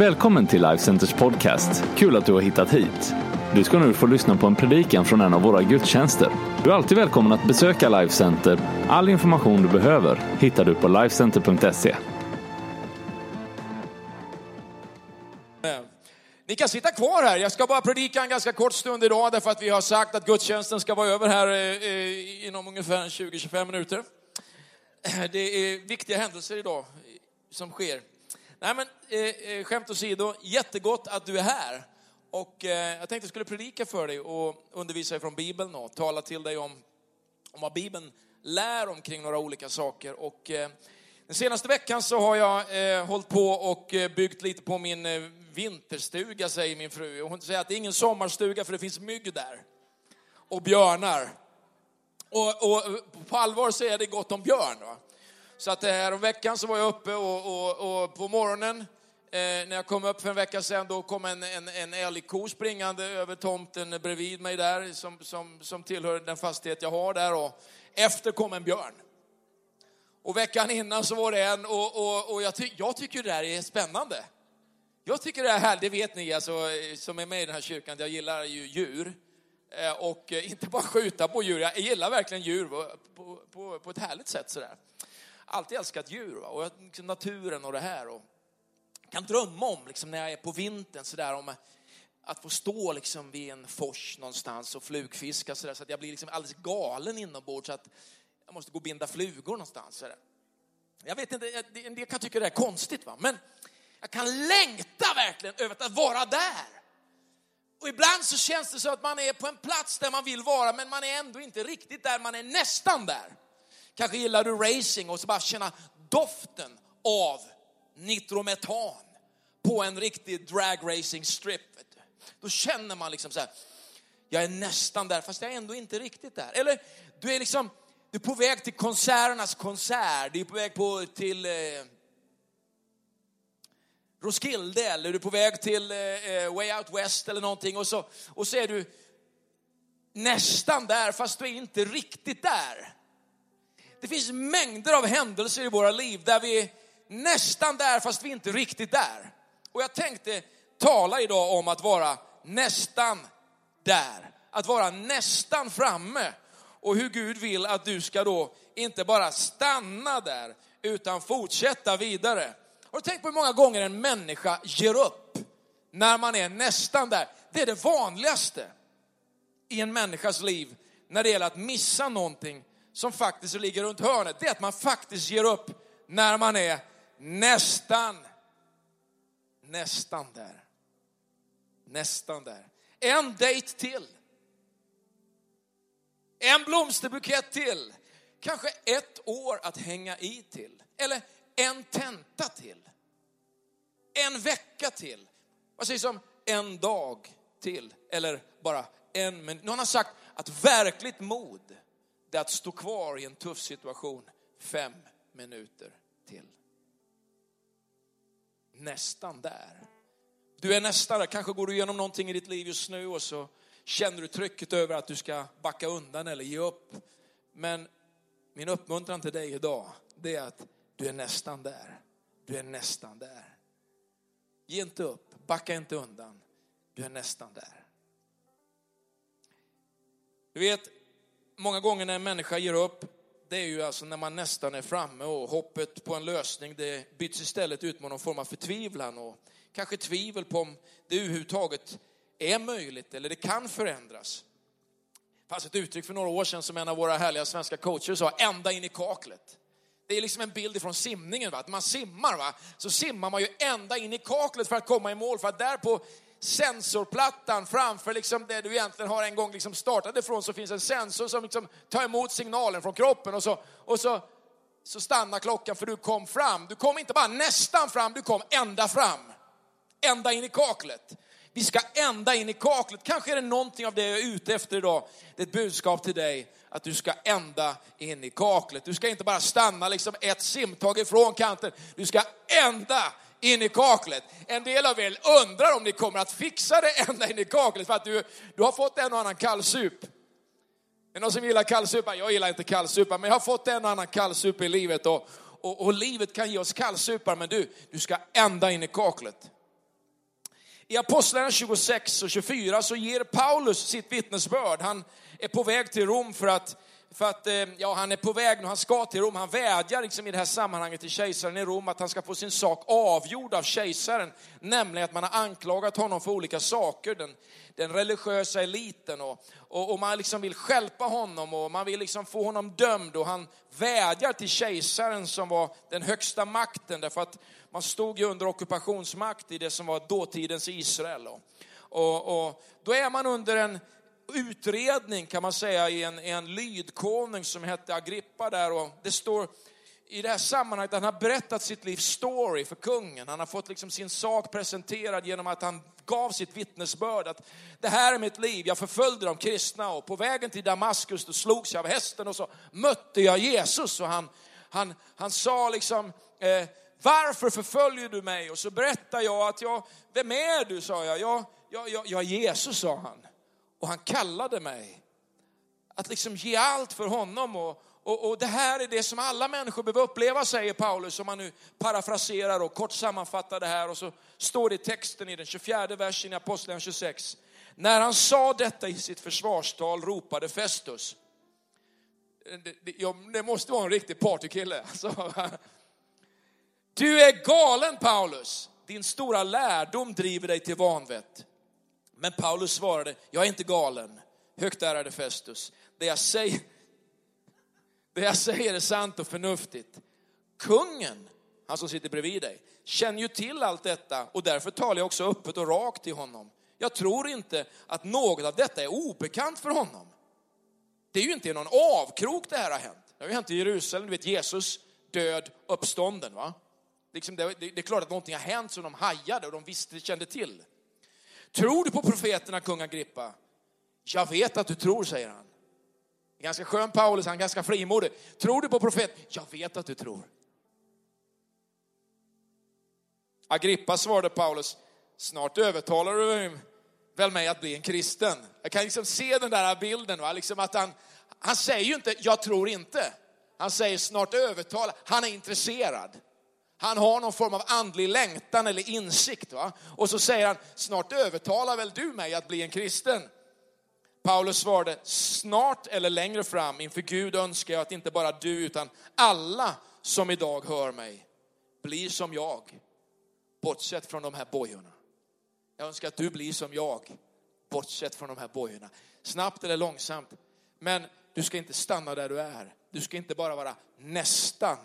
Välkommen till Life Centers podcast. Kul att du har hittat hit. Du ska nu få lyssna på en predikan från en av våra gudstjänster. Du är alltid välkommen att besöka Life Center. All information du behöver hittar du på lifecenter.se. Ni kan sitta kvar här. Jag ska bara predika en ganska kort stund idag därför att vi har sagt att gudstjänsten ska vara över här eh, eh, inom ungefär 20-25 minuter. Det är viktiga händelser idag som sker. Nej men eh, eh, skämt åsido, jättegott att du är här. Och eh, jag tänkte jag skulle predika för dig och undervisa dig från Bibeln och tala till dig om, om vad Bibeln lär omkring några olika saker. Och eh, den senaste veckan så har jag eh, hållit på och eh, byggt lite på min eh, vinterstuga, säger min fru. Och hon säger att det är ingen sommarstuga för det finns mygg där. Och björnar. Och, och på allvar så är det gott om björn. Va? Så att här om veckan så var jag uppe och, och, och på morgonen Eh, när jag kom upp för en vecka sedan, då kom en, en, en älgko springande över tomten bredvid mig där, som, som, som tillhör den fastighet jag har där. Och efter kom en björn. Och veckan innan så var det en, och, och, och jag, ty, jag tycker det där är spännande. Jag tycker det är härligt, det vet ni alltså, eh, som är med i den här kyrkan, jag gillar ju djur. Eh, och eh, inte bara skjuta på djur, jag gillar verkligen djur på, på, på ett härligt sätt sådär. Alltid älskat djur va? och liksom naturen och det här. Och kan drömma om liksom, när jag är på vintern sådär om att få stå liksom vid en fors någonstans och flugfiska så, där, så att jag blir liksom alldeles galen inombords så att jag måste gå och binda flugor någonstans. Så där. Jag vet inte, en del kan tycka det är konstigt va, men jag kan längta verkligen över att vara där. Och ibland så känns det så att man är på en plats där man vill vara, men man är ändå inte riktigt där, man är nästan där. Kanske gillar du racing och så bara känna doften av nitrometan på en riktig dragracing strip. Då känner man liksom så här, jag är nästan där fast jag är ändå inte riktigt där. Eller du är liksom, du är på väg till konserternas konsert, du är på väg på, till eh, Roskilde eller du är på väg till eh, eh, Way Out West eller någonting och så, och så är du nästan där fast du är inte riktigt där. Det finns mängder av händelser i våra liv där vi är nästan där fast vi inte riktigt där. Och jag tänkte tala idag om att vara nästan där. Att vara nästan framme. Och hur Gud vill att du ska då inte bara stanna där utan fortsätta vidare. Har du tänkt på hur många gånger en människa ger upp när man är nästan där? Det är det vanligaste i en människas liv när det gäller att missa någonting som faktiskt ligger runt hörnet. Det är att man faktiskt ger upp när man är nästan, nästan där. Nästan där. En dejt till. En blomsterbukett till. Kanske ett år att hänga i till. Eller en tenta till. En vecka till. Vad sägs om en dag till? Eller bara en minut. Någon har sagt att verkligt mod, det är att stå kvar i en tuff situation fem minuter till nästan där. Du är nästan där, kanske går du igenom någonting i ditt liv just nu och så känner du trycket över att du ska backa undan eller ge upp. Men min uppmuntran till dig idag, det är att du är nästan där. Du är nästan där. Ge inte upp, backa inte undan. Du är nästan där. Du vet, många gånger när en människa ger upp det är ju alltså när man nästan är framme och hoppet på en lösning det byts istället ut mot någon form av förtvivlan och kanske tvivel på om det överhuvudtaget är möjligt eller det kan förändras. Det fanns ett uttryck för några år sedan som en av våra härliga svenska coacher sa, ända in i kaklet. Det är liksom en bild från simningen, va? att man simmar, va? så simmar man ju ända in i kaklet för att komma i mål, för att där på sensorplattan framför liksom det du egentligen har en gång liksom startat ifrån så finns en sensor som liksom tar emot signalen från kroppen och så, och så, så stannar klockan för du kom fram. Du kom inte bara nästan fram, du kom ända fram. Ända in i kaklet. Vi ska ända in i kaklet. Kanske är det någonting av det jag är ute efter idag. Det är ett budskap till dig att du ska ända in i kaklet. Du ska inte bara stanna liksom ett simtag ifrån kanten. Du ska ända in i kaklet. En del av er undrar om ni kommer att fixa det ända in i kaklet för att du, du har fått en och annan kallsup. Är det någon som gillar kallsupa? Jag gillar inte kallsupa, men jag har fått en och annan kallsup i livet och, och, och livet kan ge oss kallsupar, men du, du ska ända in i kaklet. I Apostlagärningarna 26 och 24 så ger Paulus sitt vittnesbörd. Han är på väg till Rom för att för att eh, ja, han är på väg nu, han ska till Rom. Han vädjar liksom i det här sammanhanget till kejsaren i Rom att han ska få sin sak avgjord av kejsaren. Nämligen att man har anklagat honom för olika saker, den, den religiösa eliten. Och, och, och, man liksom vill skälpa honom och man vill liksom få honom dömd. Och han vädjar till kejsaren som var den högsta makten. Därför att man stod ju under ockupationsmakt i det som var dåtidens Israel. Och, och, och då är man under en utredning kan man säga i en, en lydkonung som hette Agrippa där och det står i det här sammanhanget han har berättat sitt livs story för kungen. Han har fått liksom sin sak presenterad genom att han gav sitt vittnesbörd att det här är mitt liv, jag förföljde de kristna och på vägen till Damaskus då slogs jag av hästen och så mötte jag Jesus och han, han, han sa liksom eh, varför förföljer du mig? Och så berättade jag att jag, vem är du? sa jag. Jag, jag, jag, jag är Jesus, sa han. Och han kallade mig att liksom ge allt för honom. Och, och, och, det här är det som alla människor behöver uppleva, säger Paulus, om man nu parafraserar och kort sammanfattar det här. Och så står det i texten i den 24 versen i Apostlagärningarna 26. När han sa detta i sitt försvarstal ropade Festus. Det, det, ja, det måste vara en riktig partykille. Alltså. Du är galen Paulus, din stora lärdom driver dig till vanvett. Men Paulus svarade, jag är inte galen, högt ärade Festus. Det jag säger, det jag säger är sant och förnuftigt. Kungen, han som sitter bredvid dig, känner ju till allt detta och därför talar jag också öppet och rakt till honom. Jag tror inte att något av detta är obekant för honom. Det är ju inte i någon avkrok det här har hänt. Det har ju hänt i Jerusalem, du vet Jesus död, uppstånden. Va? Liksom det, det, det, är klart att någonting har hänt som de hajade och de visste, kände till. Tror du på profeterna, kung Agrippa? Jag vet att du tror, säger han. Ganska skön Paulus, han är ganska frimodig. Tror du på profeten? Jag vet att du tror. Agrippa svarade Paulus, snart övertalar du väl mig att bli en kristen. Jag kan liksom se den där bilden, va? Liksom att han, han säger ju inte, jag tror inte. Han säger snart övertala, han är intresserad. Han har någon form av andlig längtan eller insikt. Va? Och så säger han, snart övertalar väl du mig att bli en kristen? Paulus svarade, snart eller längre fram inför Gud önskar jag att inte bara du utan alla som idag hör mig blir som jag, bortsett från de här bojorna. Jag önskar att du blir som jag, bortsett från de här bojorna. Snabbt eller långsamt, men du ska inte stanna där du är. Du ska inte bara vara nästan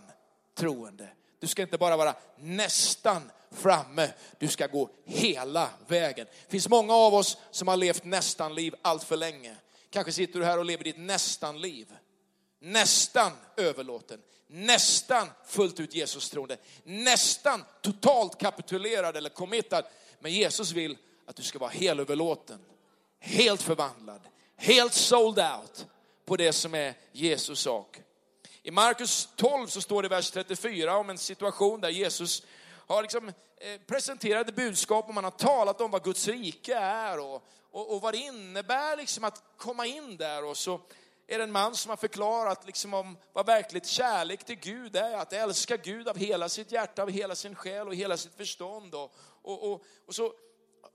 troende, du ska inte bara vara nästan framme, du ska gå hela vägen. Det finns många av oss som har levt nästan-liv allt för länge. Kanske sitter du här och lever ditt nästan-liv. Nästan överlåten, nästan fullt ut Jesus troende, nästan totalt kapitulerad eller committad. Men Jesus vill att du ska vara helöverlåten, helt förvandlad, helt sold out på det som är Jesus sak. I Markus 12 så står det i vers 34 om en situation där Jesus har liksom eh, presenterat budskap och man har talat om vad Guds rike är och, och, och vad det innebär liksom att komma in där. Och så är det en man som har förklarat liksom om vad verkligt kärlek till Gud är, att älska Gud av hela sitt hjärta, av hela sin själ och hela sitt förstånd. Och, och, och, och så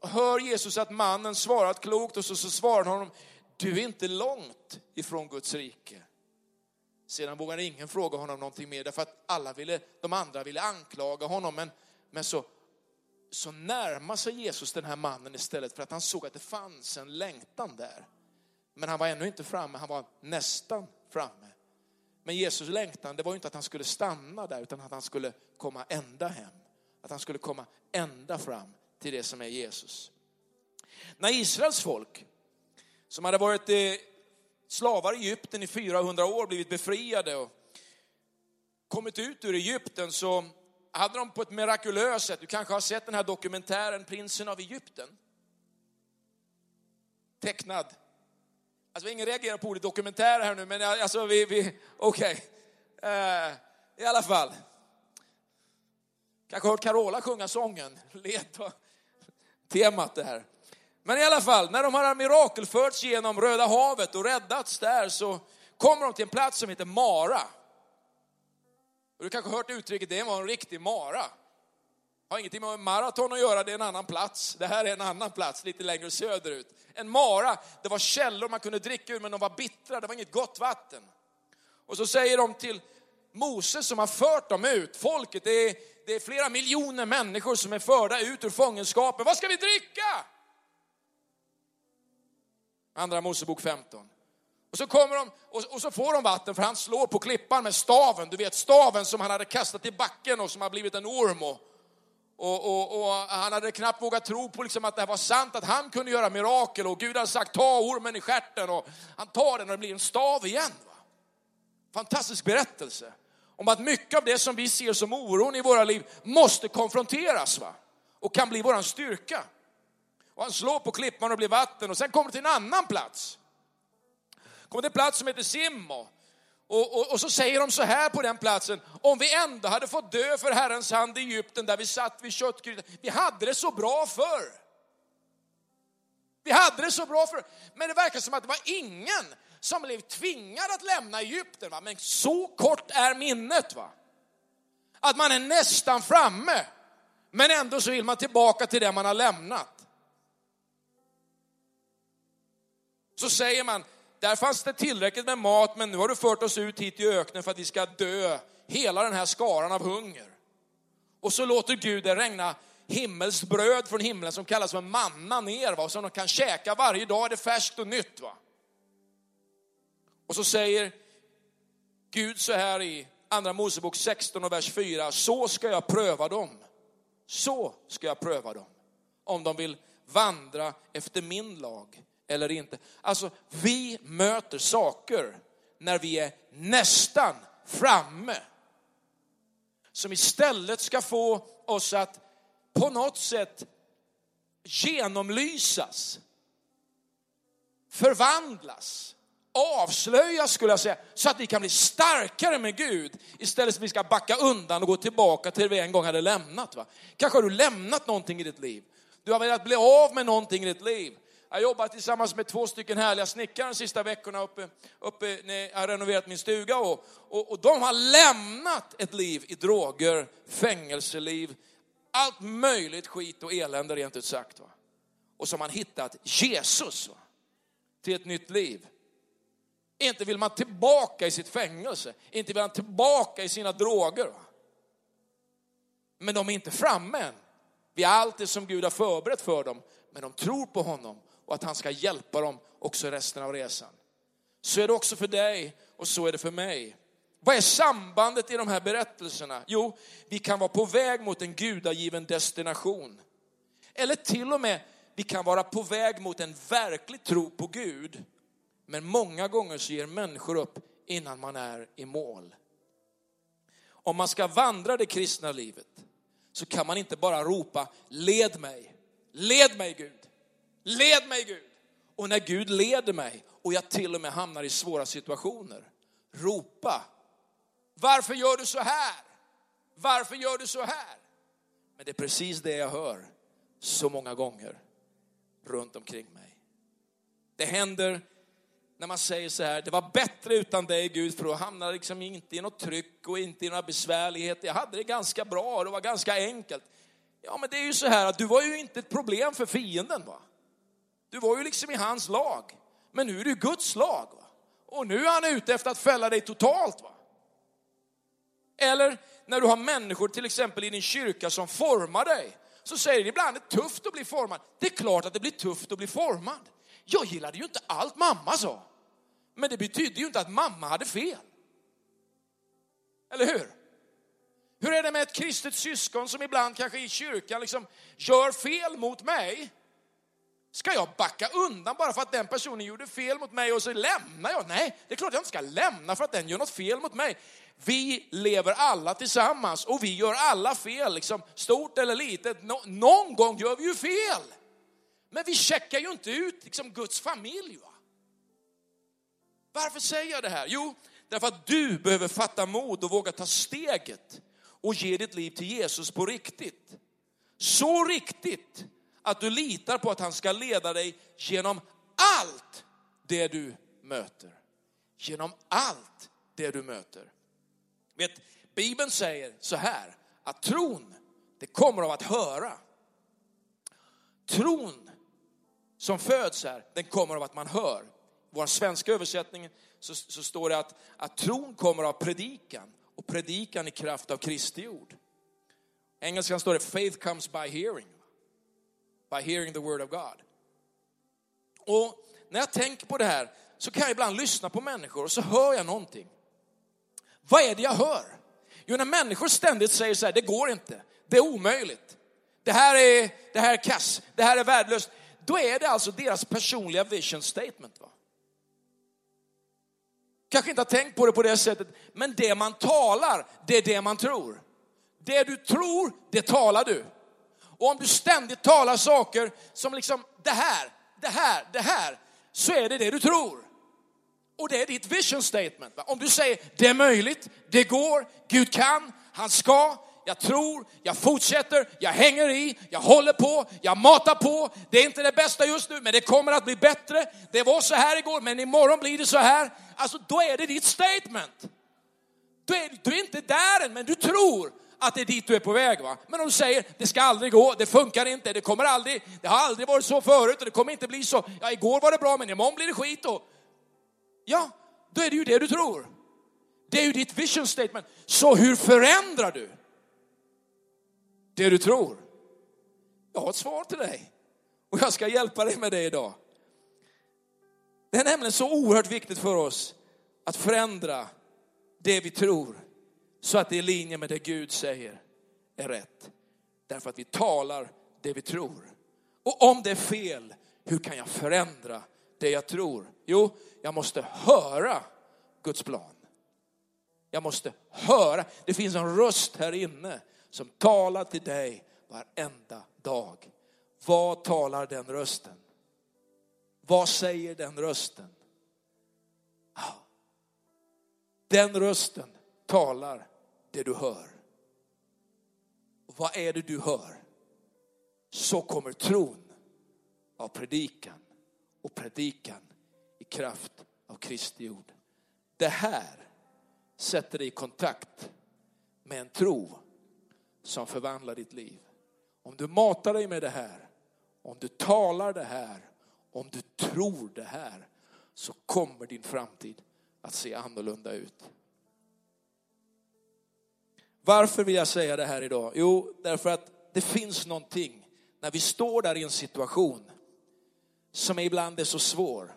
hör Jesus att mannen svarat klokt och så, så svarar han honom, du är inte långt ifrån Guds rike. Sedan vågade ingen fråga honom någonting mer därför att alla ville, de andra ville anklaga honom. Men, men så, så närmar sig Jesus den här mannen istället för att han såg att det fanns en längtan där. Men han var ännu inte framme, han var nästan framme. Men Jesus längtan, det var inte att han skulle stanna där utan att han skulle komma ända hem. Att han skulle komma ända fram till det som är Jesus. När Israels folk, som hade varit slavar i Egypten i 400 år, blivit befriade och kommit ut ur Egypten så hade de på ett mirakulöst sätt, du kanske har sett den här dokumentären Prinsen av Egypten? Tecknad. Alltså ingen reagerar på ordet dokumentär här nu, men alltså vi, vi okej. Okay. Uh, I alla fall. Kanske hört Carola sjunga sången, led temat det här. Men i alla fall, när de har mirakelförts genom Röda havet och räddats där så kommer de till en plats som heter Mara. Och du kanske har hört uttrycket, det var en riktig Mara. Har ingenting med maraton att göra, det är en annan plats. Det här är en annan plats, lite längre söderut. En mara, det var källor man kunde dricka ur, men de var bittra, det var inget gott vatten. Och så säger de till Moses som har fört dem ut, folket, det är, det är flera miljoner människor som är förda ut ur fångenskapen. Vad ska vi dricka? Andra Mosebok 15. Och så kommer de och, och, så får de vatten för han slår på klippan med staven. Du vet staven som han hade kastat i backen och som har blivit en orm. Och, och, och han hade knappt vågat tro på liksom att det var sant, att han kunde göra mirakel. Och Gud hade sagt ta ormen i stjärten och han tar den och det blir en stav igen. Va? Fantastisk berättelse om att mycket av det som vi ser som oron i våra liv måste konfronteras va? och kan bli våran styrka. Och han slår på klippan och blir vatten och sen kommer det till en annan plats. Kommer till en plats som heter Simmo. Och, och, och, så säger de så här på den platsen, om vi ändå hade fått dö för Herrens hand i Egypten där vi satt vid köttgrytan. Vi hade det så bra förr. Vi hade det så bra förr. Men det verkar som att det var ingen som blev tvingad att lämna Egypten. Va? Men så kort är minnet. va? Att man är nästan framme, men ändå så vill man tillbaka till det man har lämnat. Så säger man, där fanns det tillräckligt med mat, men nu har du fört oss ut hit i öknen för att vi ska dö, hela den här skaran av hunger. Och så låter Gud det regna himmelskt bröd från himlen som kallas för manna ner, va? som de kan käka varje dag, det är färskt och nytt. Va? Och så säger Gud så här i Andra Mosebok 16 och vers 4, så ska jag pröva dem. Så ska jag pröva dem. Om de vill vandra efter min lag eller inte. Alltså, vi möter saker när vi är nästan framme. Som istället ska få oss att på något sätt genomlysas, förvandlas, avslöjas skulle jag säga, så att vi kan bli starkare med Gud istället för att vi ska backa undan och gå tillbaka till det vi en gång hade lämnat. Va? Kanske har du lämnat någonting i ditt liv. Du har velat bli av med någonting i ditt liv. Jag har jobbat tillsammans med två stycken härliga snickare de sista veckorna uppe, uppe när jag har renoverat min stuga. Och, och, och de har lämnat ett liv i droger, fängelseliv, allt möjligt skit och elände rent ut sagt. Va? Och så har man hittat Jesus va? till ett nytt liv. Inte vill man tillbaka i sitt fängelse, inte vill man tillbaka i sina droger. Va? Men de är inte framme än vid allt det som Gud har förberett för dem. Men de tror på honom och att han ska hjälpa dem också resten av resan. Så är det också för dig och så är det för mig. Vad är sambandet i de här berättelserna? Jo, vi kan vara på väg mot en gudagiven destination. Eller till och med, vi kan vara på väg mot en verklig tro på Gud. Men många gånger så ger människor upp innan man är i mål. Om man ska vandra det kristna livet så kan man inte bara ropa, led mig, led mig Gud. Led mig Gud. Och när Gud leder mig och jag till och med hamnar i svåra situationer, ropa. Varför gör du så här? Varför gör du så här? Men det är precis det jag hör så många gånger runt omkring mig. Det händer när man säger så här, det var bättre utan dig Gud, för då hamnade liksom inte i något tryck och inte i några besvärligheter. Jag hade det ganska bra, det var ganska enkelt. Ja, men det är ju så här att du var ju inte ett problem för fienden. va? Du var ju liksom i hans lag. Men nu är du Guds lag. Va? Och nu är han ute efter att fälla dig totalt. Va? Eller när du har människor till exempel i din kyrka som formar dig. Så säger de ibland det är tufft att bli formad. Det är klart att det blir tufft att bli formad. Jag gillade ju inte allt mamma sa. Men det betydde ju inte att mamma hade fel. Eller hur? Hur är det med ett kristet syskon som ibland kanske i kyrkan liksom gör fel mot mig? Ska jag backa undan bara för att den personen gjorde fel mot mig och så lämnar jag? Nej, det är klart jag inte ska lämna för att den gör något fel mot mig. Vi lever alla tillsammans och vi gör alla fel, liksom, stort eller litet. Nå någon gång gör vi ju fel. Men vi checkar ju inte ut liksom, Guds familj. Va? Varför säger jag det här? Jo, därför att du behöver fatta mod och våga ta steget och ge ditt liv till Jesus på riktigt. Så riktigt att du litar på att han ska leda dig genom allt det du möter. Genom allt det du möter. Vet, Bibeln säger så här, att tron, det kommer av att höra. Tron som föds här, den kommer av att man hör. I vår svenska översättning så, så står det att, att tron kommer av predikan och predikan i kraft av Kristi ord. I engelskan står det faith comes by hearing. By hearing the word of God. Och när jag tänker på det här så kan jag ibland lyssna på människor och så hör jag någonting. Vad är det jag hör? Jo, när människor ständigt säger så här, det går inte, det är omöjligt, det här är, det här är kass, det här är värdelöst. Då är det alltså deras personliga vision statement. Va? Kanske inte har tänkt på det på det sättet, men det man talar, det är det man tror. Det du tror, det talar du. Och om du ständigt talar saker som liksom det här, det här, det här, så är det det du tror. Och det är ditt vision statement. Om du säger det är möjligt, det går, Gud kan, han ska, jag tror, jag fortsätter, jag hänger i, jag håller på, jag matar på. Det är inte det bästa just nu, men det kommer att bli bättre. Det var så här igår, men imorgon blir det så här. Alltså, då är det ditt statement. Du är, du är inte där än, men du tror att det är dit du är på väg. Va? Men om du säger, det ska aldrig gå, det funkar inte, det kommer aldrig, det har aldrig varit så förut och det kommer inte bli så. Ja, igår var det bra, men imorgon blir det skit. Och... Ja, då är det ju det du tror. Det är ju ditt vision statement. Så hur förändrar du det du tror? Jag har ett svar till dig och jag ska hjälpa dig med det idag. Det är nämligen så oerhört viktigt för oss att förändra det vi tror så att det är i linje med det Gud säger är rätt. Därför att vi talar det vi tror. Och om det är fel, hur kan jag förändra det jag tror? Jo, jag måste höra Guds plan. Jag måste höra. Det finns en röst här inne som talar till dig varenda dag. Vad talar den rösten? Vad säger den rösten? Den rösten talar det du hör. Och vad är det du hör? Så kommer tron av predikan och predikan i kraft av Kristi ord. Det här sätter dig i kontakt med en tro som förvandlar ditt liv. Om du matar dig med det här, om du talar det här, om du tror det här, så kommer din framtid att se annorlunda ut. Varför vill jag säga det här idag? Jo, därför att det finns någonting när vi står där i en situation som ibland är så svår,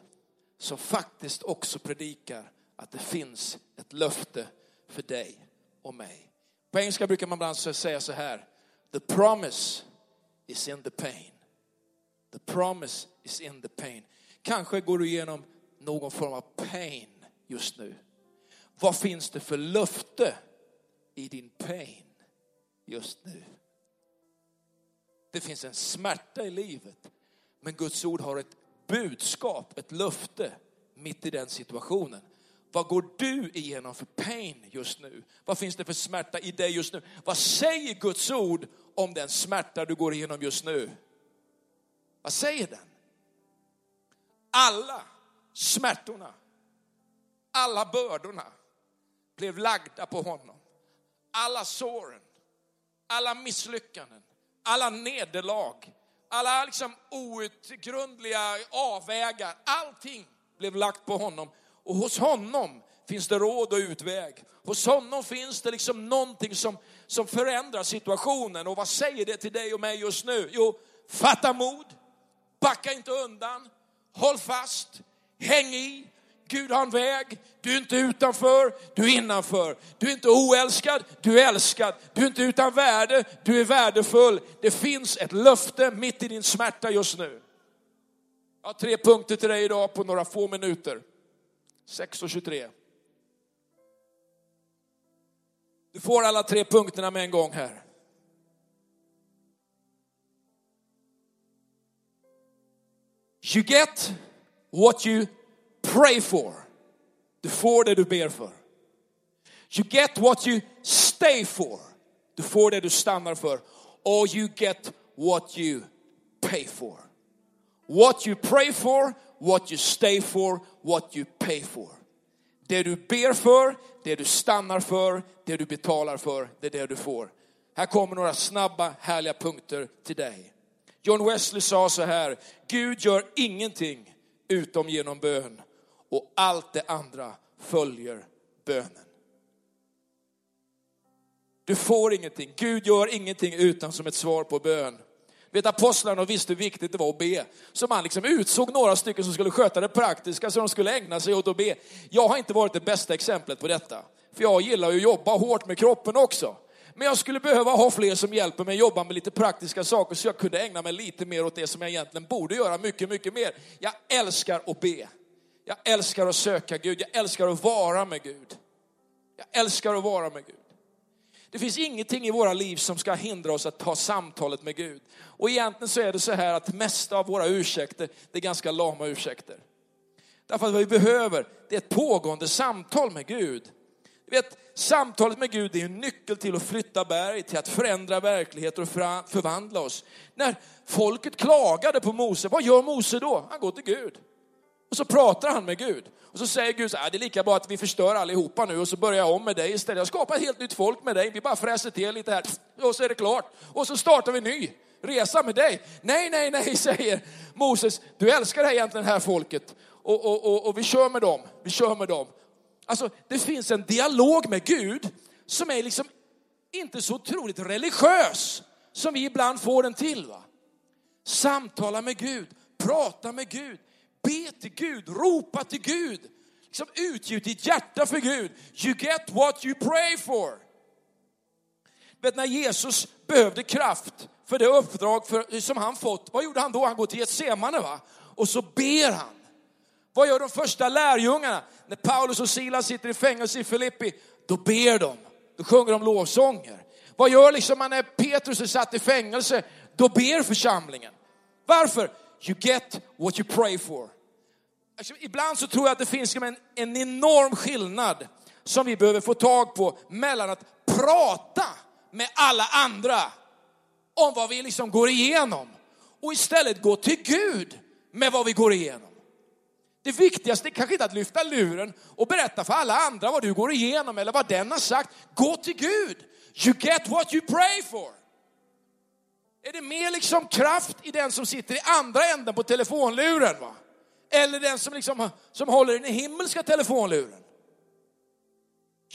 som faktiskt också predikar att det finns ett löfte för dig och mig. På engelska brukar man ibland säga så här, the promise is in the pain. The promise is in the pain. Kanske går du igenom någon form av pain just nu. Vad finns det för löfte i din pain just nu? Det finns en smärta i livet, men Guds ord har ett budskap, ett löfte mitt i den situationen. Vad går du igenom för pain just nu? Vad finns det för smärta i dig just nu? Vad säger Guds ord om den smärta du går igenom just nu? Vad säger den? Alla smärtorna, alla bördorna blev lagda på honom. Alla såren, alla misslyckanden, alla nederlag, alla liksom outgrundliga avvägar, allting blev lagt på honom. Och hos honom finns det råd och utväg. Hos honom finns det liksom någonting som, som förändrar situationen. Och vad säger det till dig och mig just nu? Jo, fatta mod, backa inte undan, håll fast, häng i, Gud har en väg. Du är inte utanför, du är innanför. Du är inte oälskad, du är älskad. Du är inte utan värde, du är värdefull. Det finns ett löfte mitt i din smärta just nu. Jag har tre punkter till dig idag på några få minuter. 6.23. Du får alla tre punkterna med en gång här. You get what you pray for. Du får det du ber för. You get what you stay for. Du får det du stannar för. Or you get what you pay for. What you pray for, what you stay for, what you pay for. Det du ber för, det du stannar för, det du betalar för, det är det du får. Här kommer några snabba, härliga punkter till dig. John Wesley sa så här, Gud gör ingenting utom genom bön och allt det andra följer bönen. Du får ingenting, Gud gör ingenting utan som ett svar på bön. Vet apostlarna visste hur viktigt det var att be. Så man liksom utsåg några stycken som skulle sköta det praktiska så de skulle ägna sig åt att be. Jag har inte varit det bästa exemplet på detta. För jag gillar ju att jobba hårt med kroppen också. Men jag skulle behöva ha fler som hjälper mig att jobba med lite praktiska saker så jag kunde ägna mig lite mer åt det som jag egentligen borde göra, mycket, mycket mer. Jag älskar att be. Jag älskar att söka Gud. Jag älskar att vara med Gud. Jag älskar att vara med Gud. Det finns ingenting i våra liv som ska hindra oss att ta samtalet med Gud. Och egentligen så är det så här att mesta av våra ursäkter, det är ganska lama ursäkter. Därför att vad vi behöver, det är ett pågående samtal med Gud. Du vet, samtalet med Gud är en nyckel till att flytta berg, till att förändra verkligheter och förvandla oss. När folket klagade på Mose, vad gör Mose då? Han går till Gud. Och så pratar han med Gud. Och så säger Gud så här, äh, det är lika bra att vi förstör allihopa nu och så börjar jag om med dig istället. Jag skapar ett helt nytt folk med dig, vi bara fräser till lite här och så är det klart. Och så startar vi ny resa med dig. Nej, nej, nej, säger Moses, du älskar det egentligen det här folket. Och, och, och, och vi kör med dem, vi kör med dem. Alltså, det finns en dialog med Gud som är liksom inte så otroligt religiös som vi ibland får den till. Va? Samtala med Gud, prata med Gud, be till Gud, ropa till Gud. Liksom utgjut ditt hjärta för Gud. You get what you pray for. Vet när Jesus behövde kraft för det uppdrag för, som han fått, vad gjorde han då? Han går till Getsemane va? Och så ber han. Vad gör de första lärjungarna? När Paulus och Silas sitter i fängelse i Filippi, då ber de. Då sjunger de lovsånger. Vad gör liksom man när Petrus är satt i fängelse? Då ber församlingen. Varför? You get what you pray for. Alltså, ibland så tror jag att det finns liksom en, en enorm skillnad som vi behöver få tag på mellan att prata med alla andra om vad vi liksom går igenom och istället gå till Gud med vad vi går igenom. Det viktigaste är kanske inte att lyfta luren och berätta för alla andra vad du går igenom eller vad den har sagt. Gå till Gud. You get what you pray for. Är det mer liksom kraft i den som sitter i andra änden på telefonluren? Va? Eller den som, liksom, som håller i den himmelska telefonluren?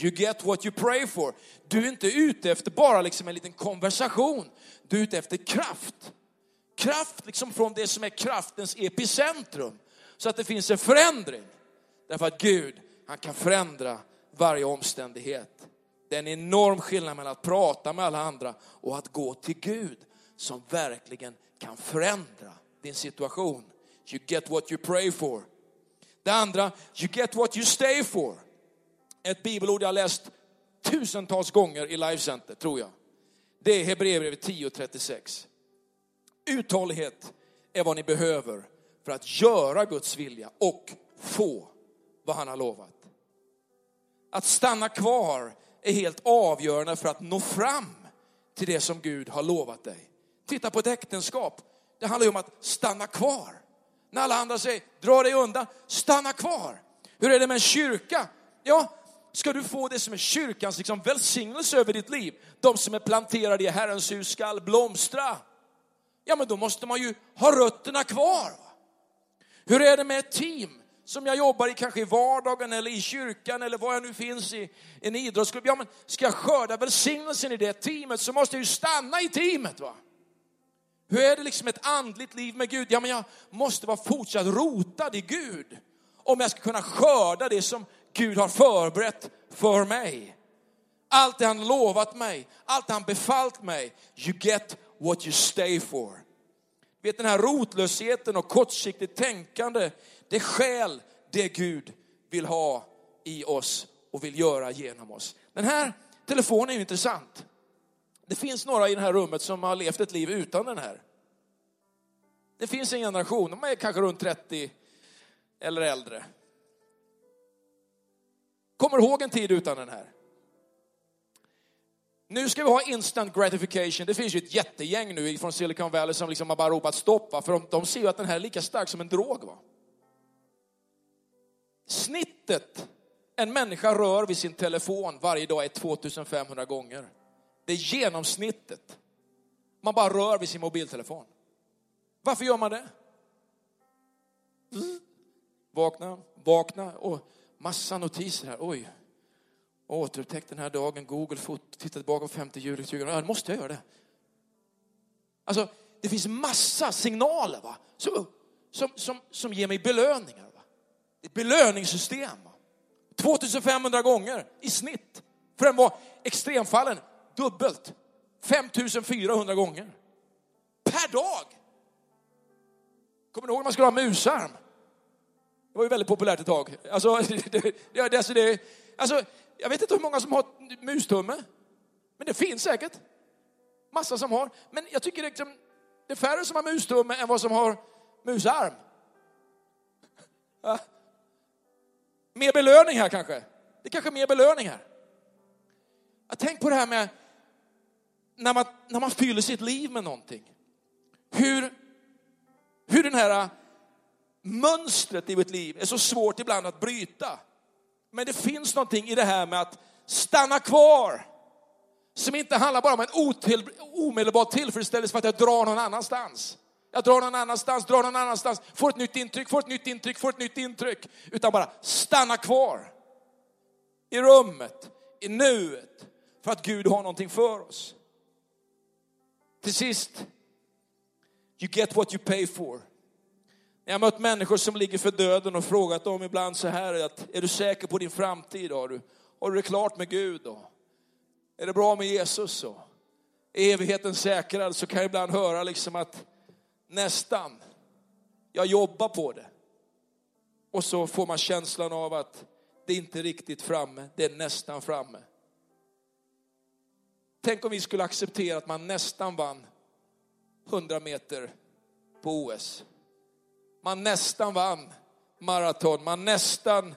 You get what you pray for. Du är inte ute efter bara liksom en liten konversation. Du är ute efter kraft. Kraft liksom från det som är kraftens epicentrum så att det finns en förändring. Därför att Gud, han kan förändra varje omständighet. Det är en enorm skillnad mellan att prata med alla andra och att gå till Gud som verkligen kan förändra din situation. You get what you pray for. Det andra, you get what you stay for. Ett bibelord jag läst tusentals gånger i Life Center, tror jag. Det är Hebreerbrevet 10.36. Uthållighet är vad ni behöver för att göra Guds vilja och få vad han har lovat. Att stanna kvar är helt avgörande för att nå fram till det som Gud har lovat dig. Titta på ett äktenskap. Det handlar ju om att stanna kvar. När alla andra säger dra dig undan, stanna kvar. Hur är det med en kyrka? Ja, ska du få det som är kyrkans liksom välsignelse över ditt liv, de som är planterade i Herrens hus skall blomstra. Ja, men då måste man ju ha rötterna kvar. Hur är det med ett team som jag jobbar i, kanske i vardagen eller i kyrkan eller var jag nu finns i en idrottsklubb? Ja, men ska jag skörda välsignelsen i det teamet så måste jag ju stanna i teamet. va? Hur är det liksom ett andligt liv med Gud? Ja, men jag måste vara fortsatt rotad i Gud om jag ska kunna skörda det som Gud har förberett för mig. Allt det han lovat mig, allt det han befallt mig. You get what you stay for. Vet den här rotlösheten och kortsiktigt tänkande, det skäl det Gud vill ha i oss och vill göra genom oss. Den här telefonen är intressant. Det finns några i det här rummet som har levt ett liv utan den här. Det finns en generation, de är kanske runt 30 eller äldre. Kommer ihåg en tid utan den här? Nu ska vi ha instant gratification. Det finns ju ett jättegäng nu från Silicon Valley som liksom har bara ropat stopp, för de, de ser ju att den här är lika stark som en drog. Va? Snittet en människa rör vid sin telefon varje dag är 2500 gånger. Det är genomsnittet. Man bara rör vid sin mobiltelefon. Varför gör man det? Vakna, vakna och massa notiser här. Oj, återupptäckt den här dagen. Google fot, titta tillbaka på 5 juli 2000. Ja, måste jag göra det? Alltså, det finns massa signaler va? Som, som, som, som ger mig belöningar. Va? Ett belöningssystem. Va? 2500 gånger i snitt. För den var extremfallen dubbelt. 5400 gånger. Per dag. Kommer ni ihåg när man skulle ha musarm? Det var ju väldigt populärt ett tag. Alltså, det, det, alltså, det, alltså, jag vet inte hur många som har mustumme. Men det finns säkert. Massa som har. Men jag tycker det, liksom, det är färre som har mustumme än vad som har musarm. Ja. Mer belöning här kanske. Det är kanske mer belöning här. Jag tänk på det här med när man, när man fyller sitt liv med någonting. Hur, hur den här äh, mönstret i vårt liv är så svårt ibland att bryta. Men det finns någonting i det här med att stanna kvar. Som inte handlar bara om en otill, omedelbar tillfredsställelse för att jag drar någon annanstans. Jag drar någon annanstans, drar någon annanstans, får ett nytt intryck, får ett nytt intryck, får ett nytt intryck. Utan bara stanna kvar. I rummet, i nuet. För att Gud har någonting för oss. Till sist, you get what you pay for. Jag har mött människor som ligger för döden och frågat dem ibland så här, att, är du säker på din framtid? Har du, har du det klart med Gud? Då? Är det bra med Jesus? Då? Är evigheten säkrad? Så kan jag ibland höra liksom att nästan, jag jobbar på det. Och så får man känslan av att det är inte riktigt framme, det är nästan framme. Tänk om vi skulle acceptera att man nästan vann 100 meter på OS. Man nästan vann maraton, man nästan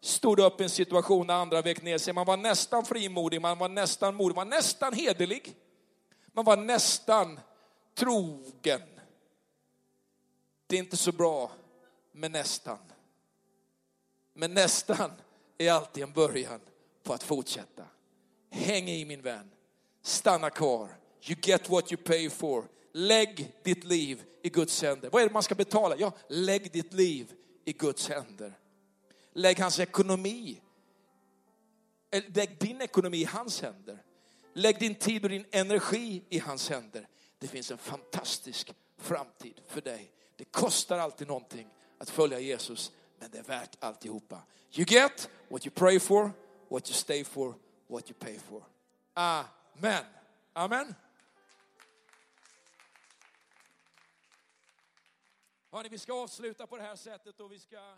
stod upp i en situation där andra vek ner sig. Man var nästan frimodig, man var nästan modig, man var nästan hederlig. Man var nästan trogen. Det är inte så bra med nästan. Men nästan är alltid en början på att fortsätta. Häng i min vän. Stanna kvar. You get what you pay for. Lägg ditt liv i Guds händer. Vad är det man ska betala? Ja, lägg ditt liv i Guds händer. Lägg hans ekonomi, eh, lägg din ekonomi i hans händer. Lägg din tid och din energi i hans händer. Det finns en fantastisk framtid för dig. Det kostar alltid någonting att följa Jesus, men det är värt alltihopa. You get what you pray for, what you stay for, what you pay for. Ah. Amen. Amen. Hörrni, vi ska avsluta på det här sättet och vi ska